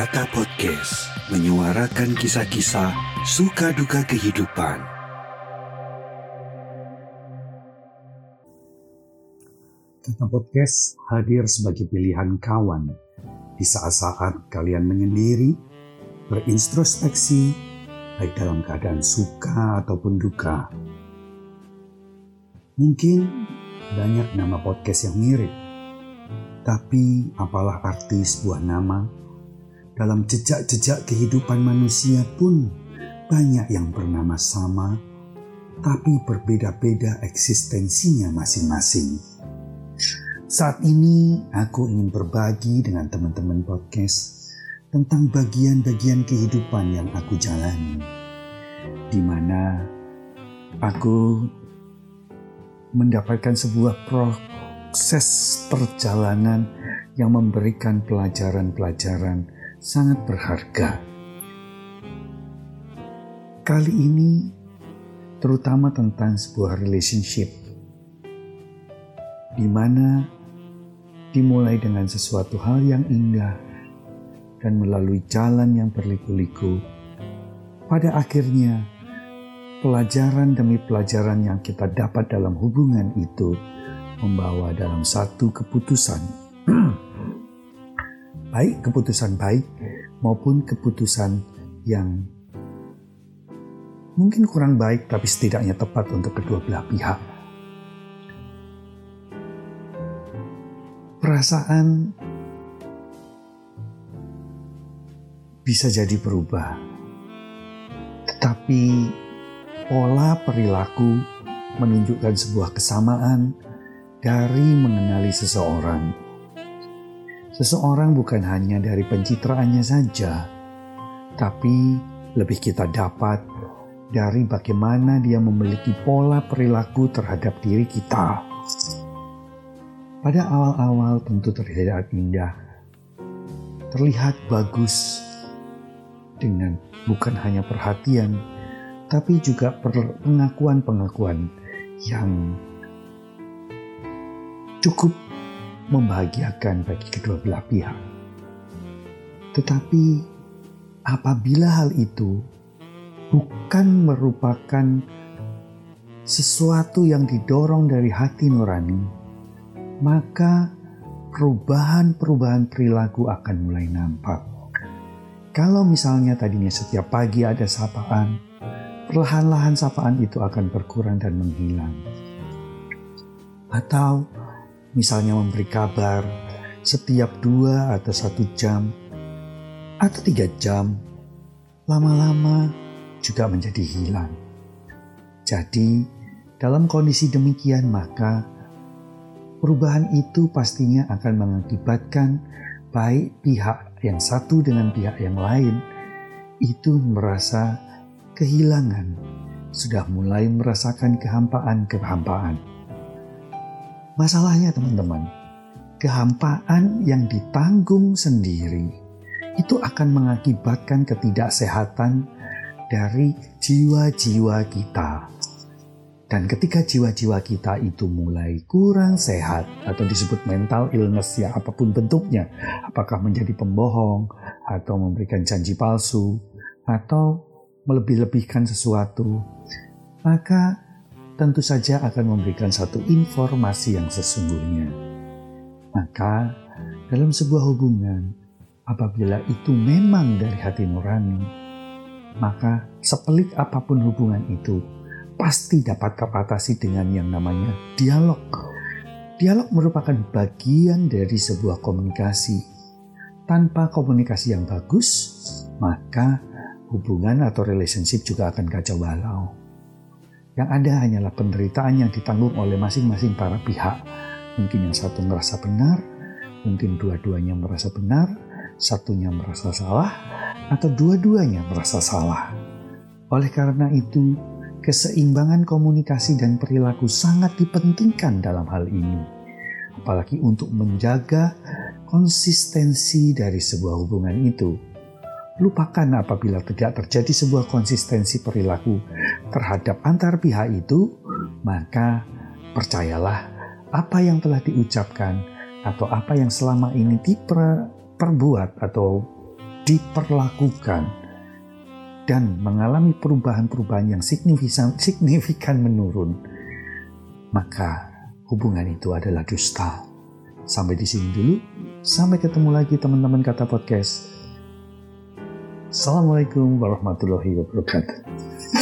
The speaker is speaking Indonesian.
Kata Podcast menyuarakan kisah-kisah suka duka kehidupan. Kata Podcast hadir sebagai pilihan kawan di saat-saat kalian menyendiri, berintrospeksi, baik dalam keadaan suka ataupun duka. Mungkin banyak nama podcast yang mirip, tapi apalah arti sebuah nama? Dalam jejak-jejak kehidupan manusia pun banyak yang bernama sama, tapi berbeda-beda eksistensinya masing-masing. Saat ini aku ingin berbagi dengan teman-teman podcast tentang bagian-bagian kehidupan yang aku jalani, di mana aku mendapatkan sebuah proses perjalanan yang memberikan pelajaran-pelajaran sangat berharga. Kali ini terutama tentang sebuah relationship di mana dimulai dengan sesuatu hal yang indah dan melalui jalan yang berliku-liku. Pada akhirnya pelajaran demi pelajaran yang kita dapat dalam hubungan itu membawa dalam satu keputusan. baik keputusan baik maupun keputusan yang mungkin kurang baik tapi setidaknya tepat untuk kedua belah pihak. Perasaan bisa jadi berubah. Tetapi pola perilaku menunjukkan sebuah kesamaan dari mengenali seseorang. Seseorang bukan hanya dari pencitraannya saja, tapi lebih kita dapat dari bagaimana dia memiliki pola perilaku terhadap diri kita. Pada awal-awal tentu terlihat indah, terlihat bagus dengan bukan hanya perhatian, tapi juga pengakuan-pengakuan yang cukup membahagiakan bagi kedua belah pihak. Tetapi apabila hal itu bukan merupakan sesuatu yang didorong dari hati nurani, maka perubahan-perubahan perilaku akan mulai nampak. Kalau misalnya tadinya setiap pagi ada sapaan, perlahan-lahan sapaan itu akan berkurang dan menghilang. Atau misalnya memberi kabar setiap dua atau satu jam atau tiga jam, lama-lama juga menjadi hilang. Jadi, dalam kondisi demikian maka perubahan itu pastinya akan mengakibatkan baik pihak yang satu dengan pihak yang lain itu merasa kehilangan, sudah mulai merasakan kehampaan-kehampaan. Masalahnya teman-teman, kehampaan yang ditanggung sendiri itu akan mengakibatkan ketidaksehatan dari jiwa-jiwa kita. Dan ketika jiwa-jiwa kita itu mulai kurang sehat atau disebut mental illness ya apa pun bentuknya, apakah menjadi pembohong atau memberikan janji palsu atau melebih-lebihkan sesuatu, maka tentu saja akan memberikan satu informasi yang sesungguhnya. Maka, dalam sebuah hubungan, apabila itu memang dari hati nurani, maka sepelik apa pun hubungan itu, pasti dapat kapatasi dengan yang namanya dialog. Dialog merupakan bagian dari sebuah komunikasi. Tanpa komunikasi yang bagus, maka hubungan atau relationship juga akan kacau balau. Yang ada hanyalah penderitaan yang ditanggung oleh masing-masing para pihak. Mungkin yang satu merasa benar, mungkin dua-duanya merasa benar, satunya merasa salah, atau dua-duanya merasa salah. Oleh karena itu, keseimbangan komunikasi dan perilaku sangat dipentingkan dalam hal ini. Apalagi untuk menjaga konsistensi dari sebuah hubungan itu Lupakan apabila tidak terjadi sebuah konsistensi perilaku terhadap antar pihak itu, maka percayalah apa yang telah diucapkan atau apa yang selama ini diperbuat atau diperlakukan dan mengalami perubahan-perubahan yang signifikan, signifikan menurun, maka hubungan itu adalah dusta. Sampai di sini dulu. Sampai ketemu lagi teman-teman kata podcast. Assalamualaikum warahmatullahi wabarakatuh.